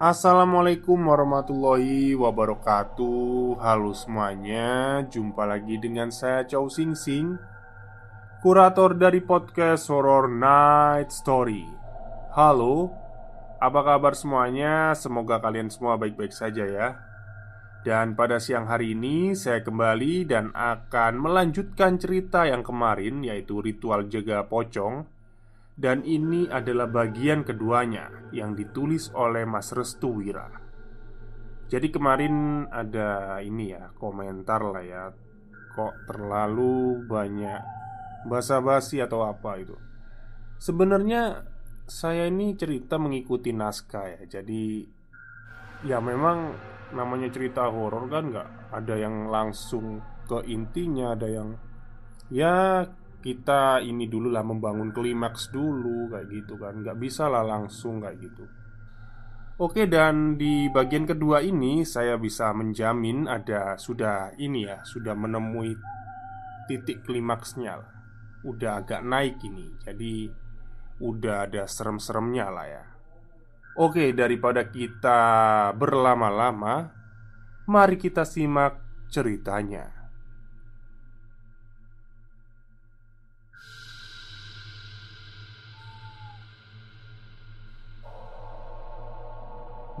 Assalamualaikum warahmatullahi wabarakatuh. Halo semuanya Jumpa lagi dengan saya Chow Sing Sing Kurator dari podcast Horror Night Story. Halo Apa kabar semuanya? Semoga kalian semua baik-baik saja ya. Dan pada siang hari ini saya kembali dan akan melanjutkan cerita yang kemarin Yaitu ritual jaga pocong dan ini adalah bagian keduanya yang ditulis oleh Mas Restu Wira. Jadi kemarin ada ini ya, komentar lah ya. Kok terlalu banyak basa-basi atau apa itu. Sebenarnya saya ini cerita mengikuti naskah ya. Jadi ya memang namanya cerita horor kan nggak ada yang langsung ke intinya, ada yang ya kita ini dulu lah membangun klimaks dulu kayak gitu kan. Nggak bisa lah langsung kayak gitu. Oke dan di bagian kedua ini saya bisa menjamin ada sudah ini ya sudah menemui titik klimaksnya lah. Udah agak naik ini jadi udah ada serem-seremnya lah ya. Oke daripada kita berlama-lama Mari kita simak ceritanya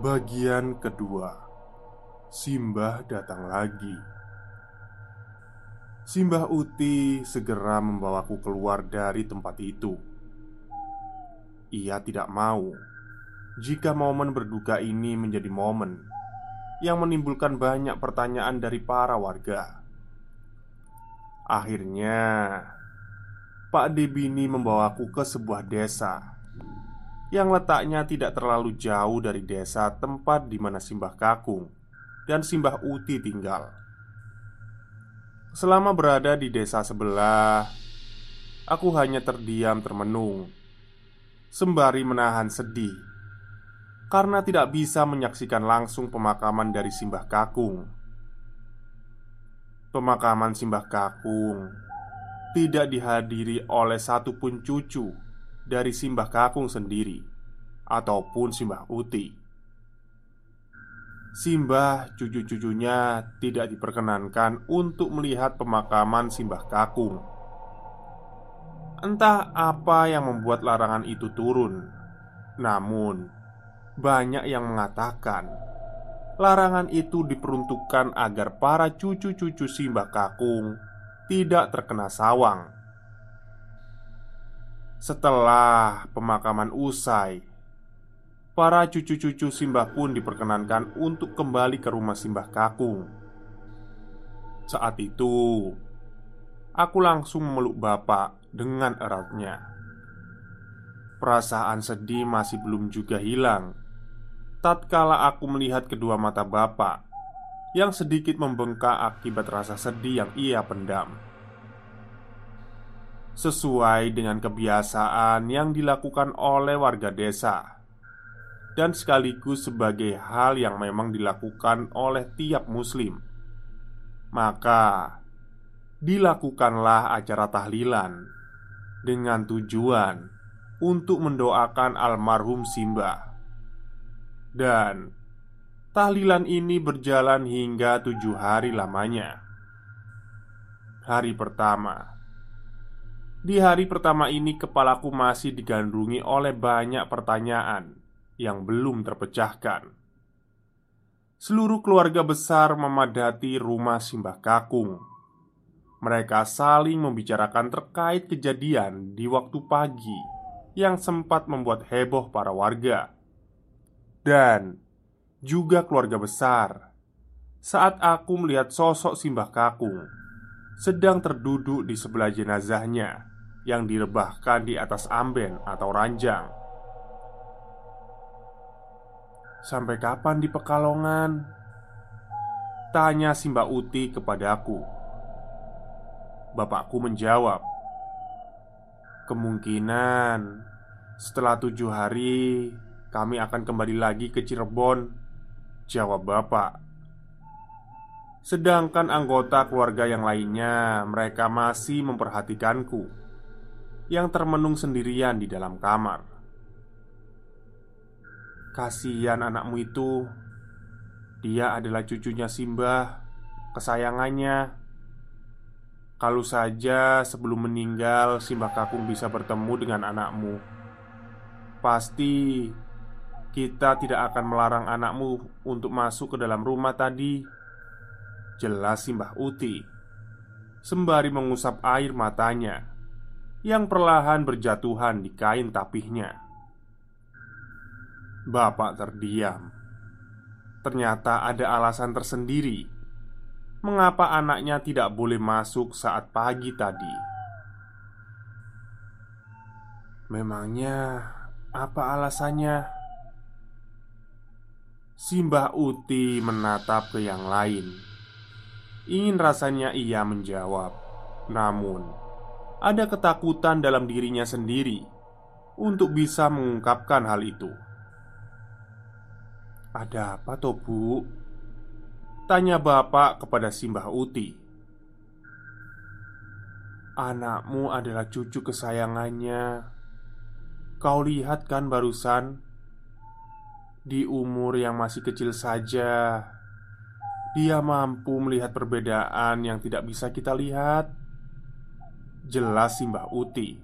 Bagian kedua. Simbah datang lagi. Simbah Uti segera membawaku keluar dari tempat itu. Ia tidak mau Jika momen berduka ini menjadi momen Yang menimbulkan banyak pertanyaan dari para warga. Akhirnya Pak Debini membawaku ke sebuah desa yang letaknya tidak terlalu jauh dari desa tempat di mana Simbah Kakung dan Simbah Uti tinggal. Selama berada di desa sebelah, aku hanya terdiam termenung, sembari menahan sedih karena tidak bisa menyaksikan langsung pemakaman dari Simbah Kakung. Pemakaman Simbah Kakung tidak dihadiri oleh satupun cucu dari Simbah Kakung sendiri ataupun Simbah Uti. Simbah cucu-cucunya tidak diperkenankan untuk melihat pemakaman Simbah Kakung. Entah apa yang membuat larangan itu turun, namun banyak yang mengatakan larangan itu diperuntukkan agar para cucu-cucu Simbah Kakung tidak terkena sawang setelah pemakaman usai, para cucu-cucu Simbah pun diperkenankan untuk kembali ke rumah Simbah Kakung. Saat itu, aku langsung memeluk bapak dengan eratnya. Perasaan sedih masih belum juga hilang. Tatkala aku melihat kedua mata bapak yang sedikit membengkak akibat rasa sedih yang ia pendam sesuai dengan kebiasaan yang dilakukan oleh warga desa, dan sekaligus sebagai hal yang memang dilakukan oleh tiap Muslim. Maka dilakukanlah acara tahlilan dengan tujuan untuk mendoakan almarhum Simba, dan tahlilan ini berjalan hingga tujuh hari lamanya. Hari pertama Di hari pertama ini kepalaku masih digandrungi oleh banyak pertanyaan Yang belum terpecahkan. Seluruh keluarga besar memadati rumah Simbah Kakung. Mereka saling membicarakan terkait kejadian di waktu pagi Yang sempat membuat heboh para warga. Dan juga keluarga besar. Saat aku melihat sosok Simbah Kakung sedang terduduk di sebelah jenazahnya yang direbahkan di atas amben atau ranjang. Sampai kapan di Pekalongan? Tanya Simba Uti kepadaku. Bapakku menjawab, "Kemungkinan setelah tujuh hari kami akan kembali lagi ke Cirebon." Jawab bapak. Sedangkan anggota keluarga yang lainnya, mereka masih memperhatikanku yang termenung sendirian di dalam kamar. Kasihan anakmu itu, dia adalah cucunya Simbah, kesayangannya. Kalau saja sebelum meninggal Simbah Kakung bisa bertemu dengan anakmu, pasti kita tidak akan melarang anakmu untuk masuk ke dalam rumah tadi. Jelas Simbah Uti. Sembari mengusap air matanya Yang perlahan berjatuhan di kain tapihnya. Bapak terdiam. Ternyata ada alasan tersendiri. Mengapa anaknya tidak boleh masuk saat pagi tadi? Memangnya apa alasannya? Simbah Uti menatap ke yang lain Ingin rasanya ia menjawab, namun ada ketakutan dalam dirinya sendiri untuk bisa mengungkapkan hal itu. "Ada apa, toh, Bu?" tanya bapak kepada Simbah Uti. "Anakmu adalah cucu kesayangannya. Kau lihat kan barusan di umur yang masih kecil saja." Dia mampu melihat perbedaan yang tidak bisa kita lihat. Jelas Simbah Uti.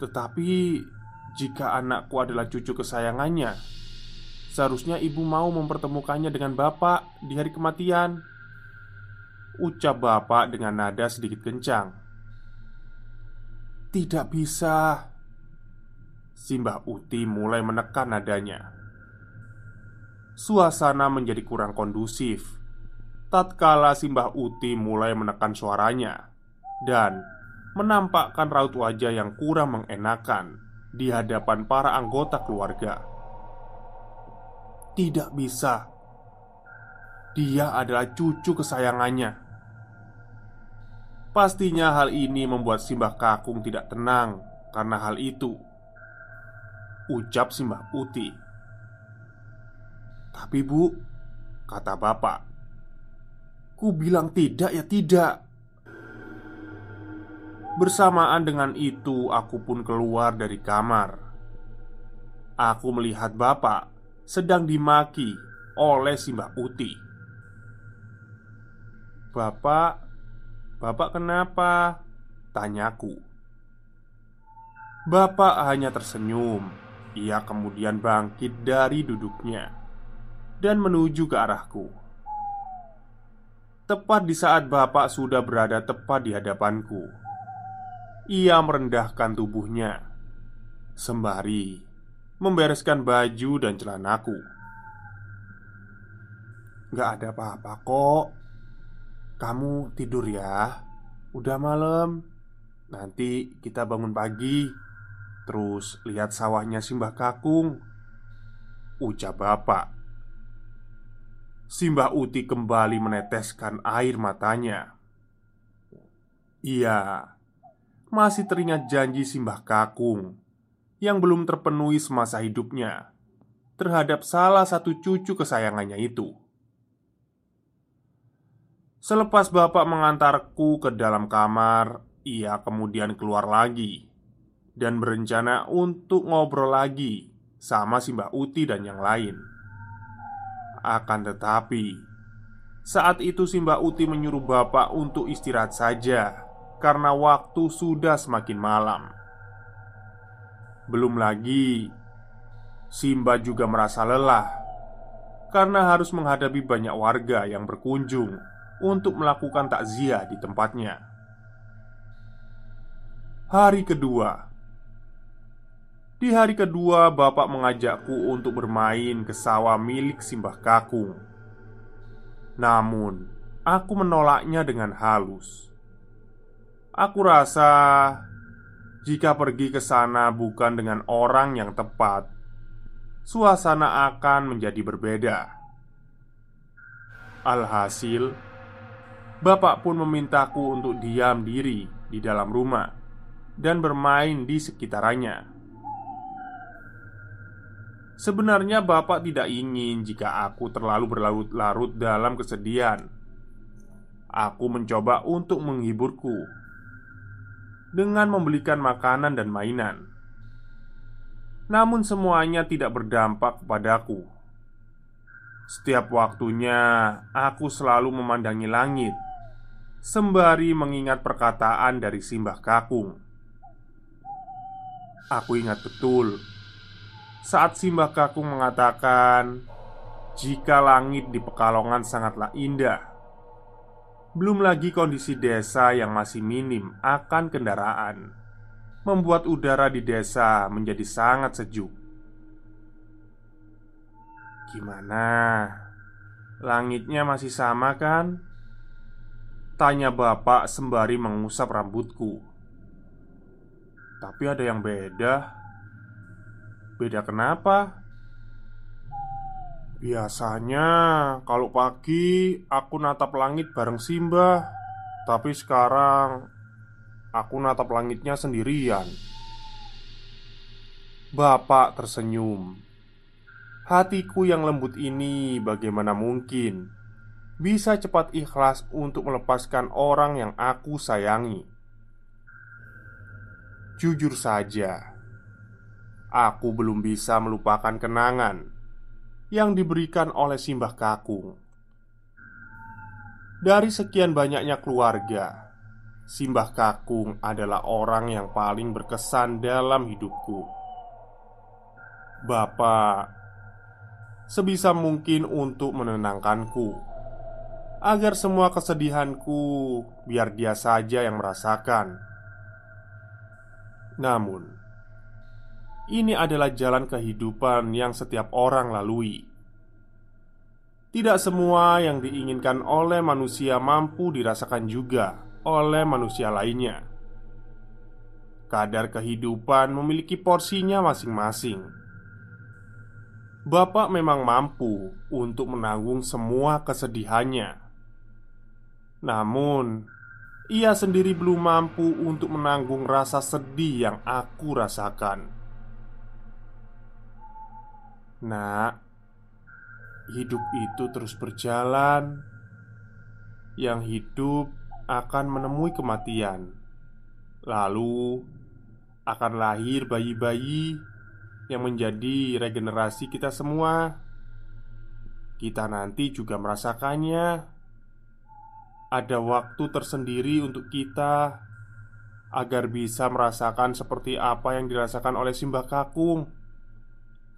Tetapi jika anakku adalah cucu kesayangannya, seharusnya ibu mau mempertemukannya dengan bapak di hari kematian. Ucap bapak dengan nada sedikit kencang. Tidak bisa. Simbah Uti mulai menekan nadanya suasana menjadi kurang kondusif. Tatkala Simbah Uti mulai menekan suaranya dan menampakkan raut wajah yang kurang mengenakan di hadapan para anggota keluarga. Tidak bisa, dia adalah cucu kesayangannya. Pastinya hal ini membuat Simbah Kakung tidak tenang karena hal itu. Ucap Simbah Uti tapi bu, kata bapak Ku bilang tidak ya tidak. Bersamaan dengan itu aku pun keluar dari kamar. Aku melihat bapak sedang dimaki oleh Simbah Uti Bapak, bapak kenapa? Tanyaku Bapak hanya tersenyum. Ia kemudian bangkit dari duduknya dan menuju ke arahku. Tepat di saat bapak sudah berada tepat di hadapanku, ia merendahkan tubuhnya sembari membereskan baju dan celanaku. Gak ada apa-apa kok. Kamu tidur ya. Udah malam. Nanti kita bangun pagi. Terus lihat sawahnya Simbah Kakung. Ucap bapak Simbah Uti kembali meneteskan air matanya. Iya, masih teringat janji Simbah Kakung yang belum terpenuhi semasa hidupnya terhadap salah satu cucu kesayangannya itu. Selepas bapak mengantarku ke dalam kamar, ia kemudian keluar lagi dan berencana untuk ngobrol lagi sama Simbah Uti dan yang lain. Akan tetapi, Saat itu Simbah Uti menyuruh bapak untuk istirahat saja Karena waktu sudah semakin malam. Belum lagi Simba juga merasa lelah Karena harus menghadapi banyak warga yang berkunjung Untuk melakukan takziah di tempatnya. Hari kedua Di hari kedua bapak mengajakku untuk bermain ke sawah milik Simbah Kakung namun, aku menolaknya dengan halus. Aku rasa jika pergi ke sana bukan dengan orang yang tepat, suasana akan menjadi berbeda. Alhasil, bapak pun memintaku untuk diam diri di dalam rumah dan bermain di sekitarannya. Sebenarnya bapak tidak ingin jika aku terlalu berlarut-larut dalam kesedihan. Aku mencoba untuk menghiburku dengan membelikan makanan dan mainan. Namun semuanya tidak berdampak kepadaku. Setiap waktunya aku selalu memandangi langit sembari mengingat perkataan dari Simbah Kakung. Aku ingat betul saat Simbah Kakung mengatakan, "Jika langit di Pekalongan sangatlah indah, belum lagi kondisi desa yang masih minim akan kendaraan, membuat udara di desa menjadi sangat sejuk." Gimana? Langitnya masih sama kan? Tanya bapak sembari mengusap rambutku Tapi ada yang beda Beda kenapa? Biasanya kalau pagi aku natap langit bareng Simba Tapi sekarang aku natap langitnya sendirian. Bapak tersenyum. Hatiku yang lembut ini bagaimana mungkin Bisa cepat ikhlas untuk melepaskan orang yang aku sayangi? Jujur saja Aku belum bisa melupakan kenangan yang diberikan oleh Simbah Kakung. Dari sekian banyaknya keluarga, Simbah Kakung adalah orang yang paling berkesan dalam hidupku. Bapak sebisa mungkin untuk menenangkanku agar semua kesedihanku biar dia saja yang merasakan. Namun, ini adalah jalan kehidupan yang setiap orang lalui. Tidak semua yang diinginkan oleh manusia mampu dirasakan juga oleh manusia lainnya. Kadar kehidupan memiliki porsinya masing-masing. Bapak memang mampu untuk menanggung semua kesedihannya. Namun, ia sendiri belum mampu untuk menanggung rasa sedih yang aku rasakan. Nak, hidup itu terus berjalan. Yang hidup akan menemui kematian, lalu akan lahir bayi-bayi yang menjadi regenerasi kita semua. Kita nanti juga merasakannya. Ada waktu tersendiri untuk kita agar bisa merasakan seperti apa yang dirasakan oleh Simbah Kakung.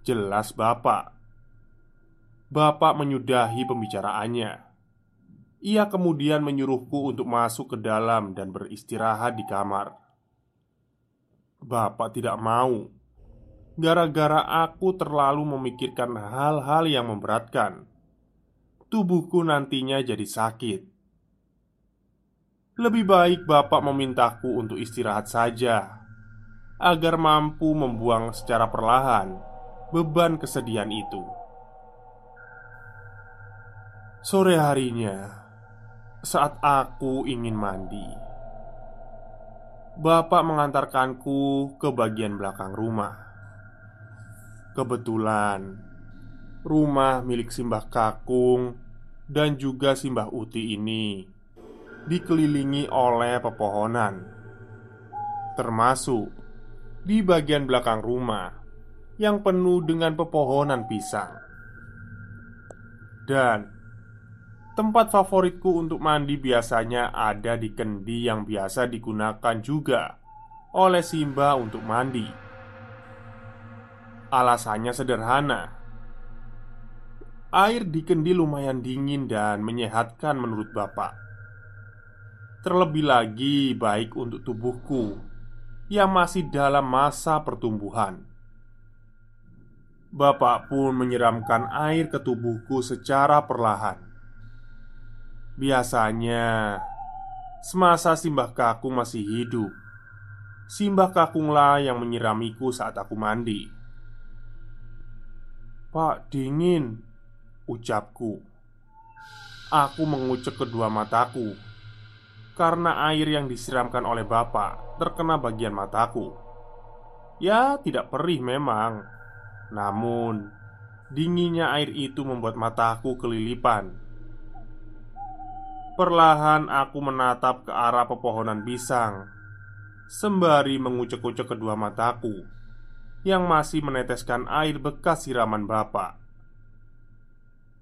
Jelas bapak. Bapak menyudahi pembicaraannya. Ia kemudian menyuruhku untuk masuk ke dalam dan beristirahat di kamar. Bapak tidak mau. Gara-gara aku terlalu memikirkan hal-hal yang memberatkan Tubuhku nantinya jadi sakit. Lebih baik bapak memintaku untuk istirahat saja Agar mampu membuang secara perlahan beban kesedihan itu. Sore harinya, saat aku ingin mandi, bapak mengantarkanku ke bagian belakang rumah. Kebetulan, rumah milik Simbah Kakung dan juga Simbah Uti ini dikelilingi oleh pepohonan, termasuk di bagian belakang rumah yang penuh dengan pepohonan pisang. Dan Tempat favoritku untuk mandi biasanya ada di kendi yang biasa digunakan juga oleh Simba untuk mandi. Alasannya sederhana. Air di kendi lumayan dingin dan menyehatkan menurut Bapak. Terlebih lagi baik untuk tubuhku yang masih dalam masa pertumbuhan. Bapak pun menyiramkan air ke tubuhku secara perlahan. Biasanya, semasa Simbah Kakung masih hidup, Simbah Kakunglah yang menyiramiku saat aku mandi. "Pak, dingin," ucapku. Aku mengucek kedua mataku karena air yang disiramkan oleh bapak terkena bagian mataku. Ya, tidak perih memang, namun dinginnya air itu membuat mataku kelilipan. Perlahan aku menatap ke arah pepohonan pisang Sembari mengucek-ucek kedua mataku Yang masih meneteskan air bekas siraman bapak.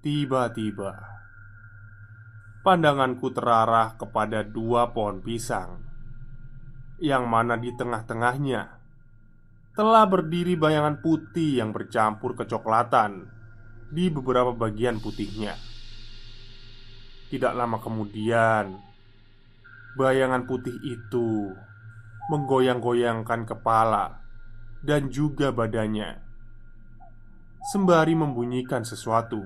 Tiba-tiba Pandanganku terarah kepada dua pohon pisang Yang mana di tengah-tengahnya Telah berdiri bayangan putih yang bercampur kecoklatan Di beberapa bagian putihnya tidak lama kemudian, bayangan putih itu menggoyang-goyangkan kepala dan juga badannya, sembari membunyikan sesuatu.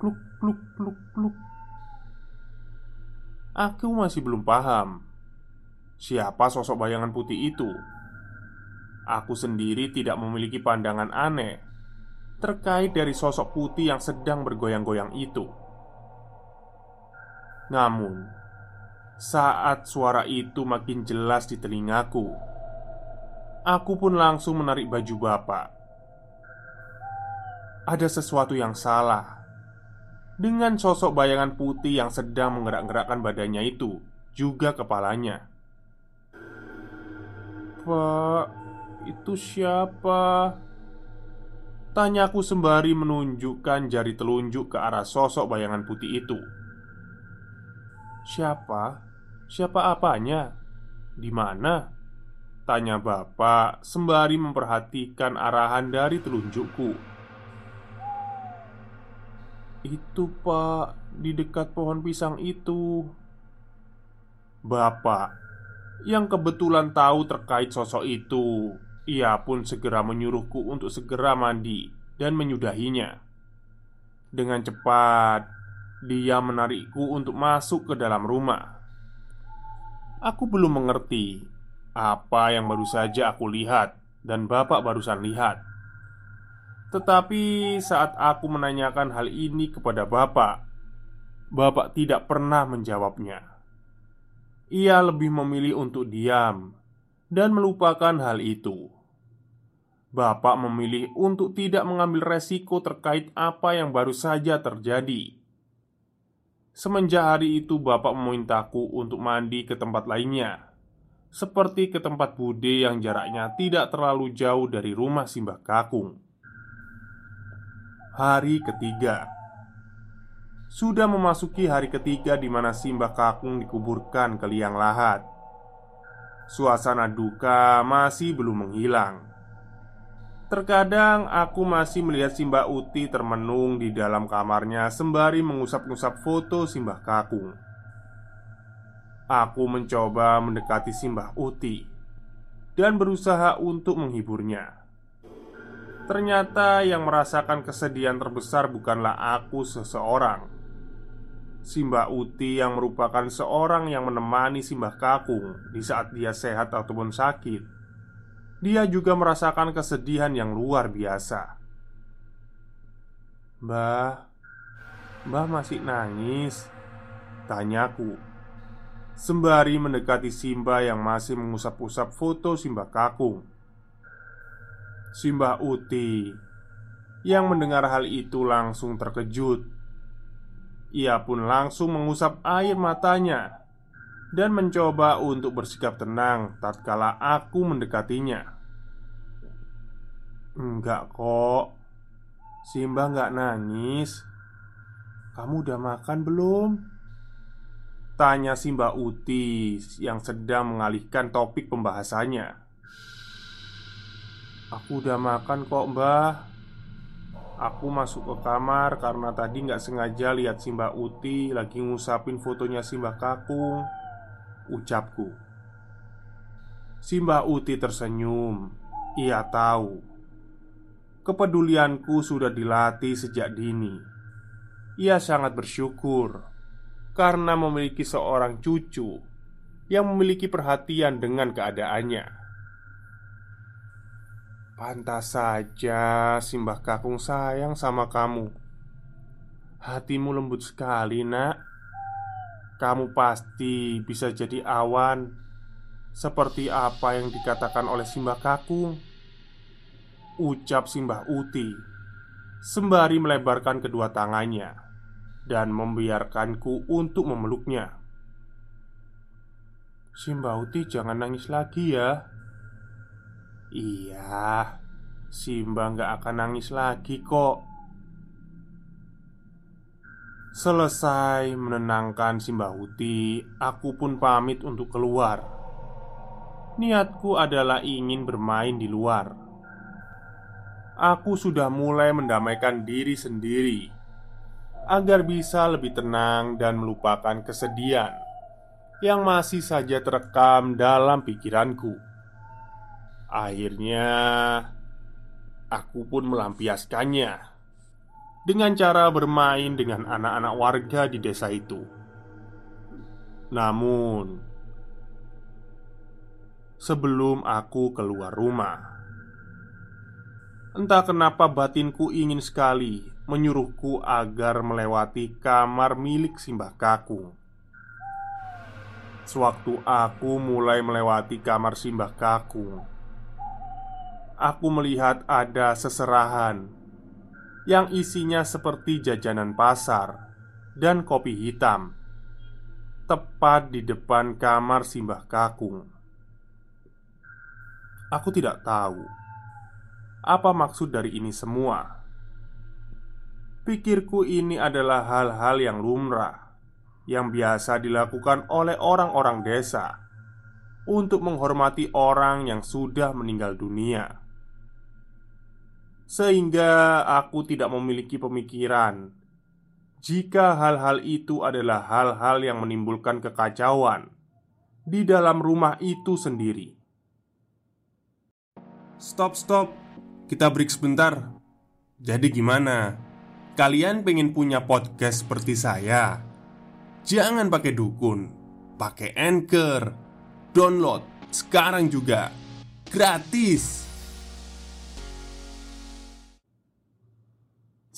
Kluk, kluk, kluk, kluk. Aku masih belum paham siapa sosok bayangan putih itu. Aku sendiri tidak memiliki pandangan aneh terkait dari sosok putih yang sedang bergoyang-goyang itu. Namun, saat suara itu makin jelas di telingaku, aku pun langsung menarik baju bapak. Ada sesuatu yang salah dengan sosok bayangan putih yang sedang menggerak-gerakkan badannya itu, juga kepalanya. Pak, itu siapa? Tanyaku sembari menunjukkan jari telunjuk ke arah sosok bayangan putih itu. Siapa? Siapa apanya? Di mana? Tanya bapak sembari memperhatikan arahan dari telunjukku Itu pak, di dekat pohon pisang itu Bapak yang kebetulan tahu terkait sosok itu Ia pun segera menyuruhku untuk segera mandi dan menyudahinya Dengan cepat dia menarikku untuk masuk ke dalam rumah. Aku belum mengerti apa yang baru saja aku lihat dan bapak barusan lihat. Tetapi saat aku menanyakan hal ini kepada bapak, bapak tidak pernah menjawabnya. Ia lebih memilih untuk diam dan melupakan hal itu. Bapak memilih untuk tidak mengambil resiko terkait apa yang baru saja terjadi. Semenjak hari itu bapak memintaku untuk mandi ke tempat lainnya Seperti ke tempat bude yang jaraknya tidak terlalu jauh dari rumah Simbah Kakung. Hari ketiga. Sudah memasuki hari ketiga di mana Simbah Kakung dikuburkan ke liang lahat Suasana duka masih belum menghilang Terkadang aku masih melihat Simbah Uti termenung di dalam kamarnya sembari mengusap-ngusap foto Simbah Kakung. Aku mencoba mendekati Simbah Uti dan berusaha untuk menghiburnya. Ternyata yang merasakan kesedihan terbesar bukanlah aku seseorang. Simbah Uti yang merupakan seorang yang menemani Simbah Kakung di saat dia sehat ataupun sakit dia juga merasakan kesedihan yang luar biasa. "Mbah, Mbah masih nangis?" tanyaku. Sembari mendekati Simba yang masih mengusap-usap foto Simba Kakung. Simba Uti yang mendengar hal itu langsung terkejut. Ia pun langsung mengusap air matanya dan mencoba untuk bersikap tenang tatkala aku mendekatinya. Enggak kok, Simba nggak nangis. Kamu udah makan belum? Tanya si Mbak Uti yang sedang mengalihkan topik pembahasannya Aku udah makan kok mbah Aku masuk ke kamar karena tadi nggak sengaja lihat si Mbak Uti lagi ngusapin fotonya si Mbak Kakung Ucapku. Si Mbak Uti tersenyum. Ia tahu. Kepedulianku sudah dilatih sejak dini. Ia sangat bersyukur karena memiliki seorang cucu yang memiliki perhatian dengan keadaannya. Pantas saja Simbah Kakung sayang sama kamu. Hatimu lembut sekali, Nak. Kamu pasti bisa jadi awan seperti apa yang dikatakan oleh Simbah Kakung. Ucap Simbah Uti sembari melebarkan kedua tangannya dan membiarkanku untuk memeluknya. Simbauti jangan nangis lagi ya Iya Simba nggak akan nangis lagi kok. Selesai menenangkan Simbahuti Aku pun pamit untuk keluar. Niatku adalah ingin bermain di luar. Aku sudah mulai mendamaikan diri sendiri agar bisa lebih tenang dan melupakan kesedihan yang masih saja terekam dalam pikiranku. Akhirnya, aku pun melampiaskannya dengan cara bermain dengan anak-anak warga di desa itu. Namun, sebelum aku keluar rumah, Entah kenapa batinku ingin sekali menyuruhku agar melewati kamar milik Simbah Kakung. Sewaktu aku mulai melewati kamar Simbah Kakung, aku melihat ada seserahan yang isinya seperti jajanan pasar dan kopi hitam tepat di depan kamar Simbah Kakung. Aku tidak tahu apa maksud dari ini semua? Pikirku ini adalah hal-hal yang lumrah Yang biasa dilakukan oleh orang-orang desa Untuk menghormati orang yang sudah meninggal dunia Sehingga aku tidak memiliki pemikiran Jika hal-hal itu adalah hal-hal yang menimbulkan kekacauan Di dalam rumah itu sendiri Stop, stop kita break sebentar. Jadi gimana? Kalian pengen punya podcast seperti saya? Jangan pakai dukun, pakai Anchor. Download sekarang juga. Gratis.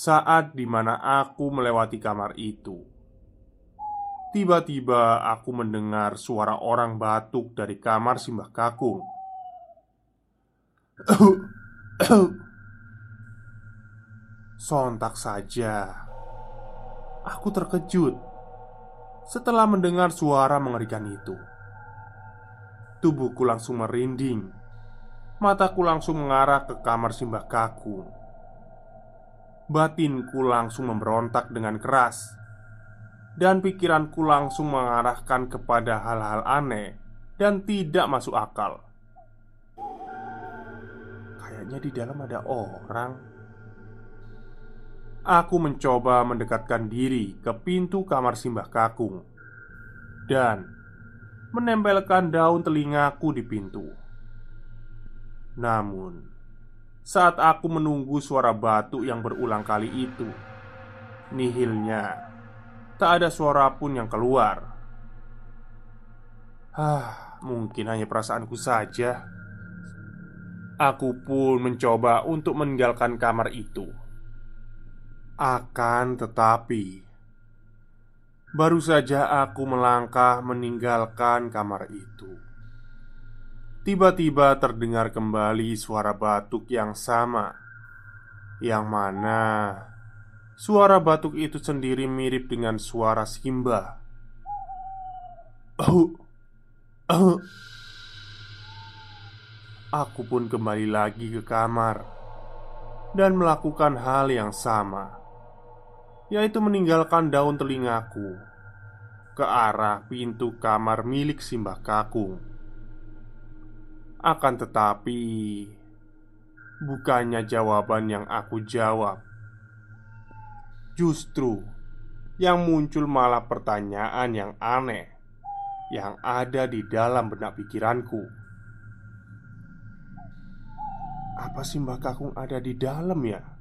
Saat di mana aku melewati kamar itu. Tiba-tiba aku mendengar suara orang batuk dari kamar Simbah Kakung. Sontak saja. Aku terkejut Setelah mendengar suara mengerikan itu. Tubuhku langsung merinding. Mataku langsung mengarah ke kamar Simbah Kaku Batinku langsung memberontak dengan keras Dan pikiranku langsung mengarahkan kepada hal-hal aneh Dan tidak masuk akal Kayaknya di dalam ada orang. Aku mencoba mendekatkan diri ke pintu kamar Simbah Kakung dan menempelkan daun telingaku di pintu. Namun, saat aku menunggu suara batuk yang berulang kali itu, nihilnya tak ada suara pun yang keluar. Hah, mungkin hanya perasaanku saja. Aku pun mencoba untuk meninggalkan kamar itu. Akan tetapi, baru saja aku melangkah meninggalkan kamar itu. Tiba-tiba terdengar kembali suara batuk yang sama, yang mana suara batuk itu sendiri mirip dengan suara Simba. Oh, oh, Aku pun kembali lagi ke kamar dan melakukan hal yang sama. yaitu meninggalkan daun telingaku ke arah pintu kamar milik Simbah Kakung. Akan tetapi, bukannya jawaban yang aku jawab, justru yang muncul malah pertanyaan yang aneh yang ada di dalam benak pikiranku. Apa Simbah Kakung ada di dalam ya?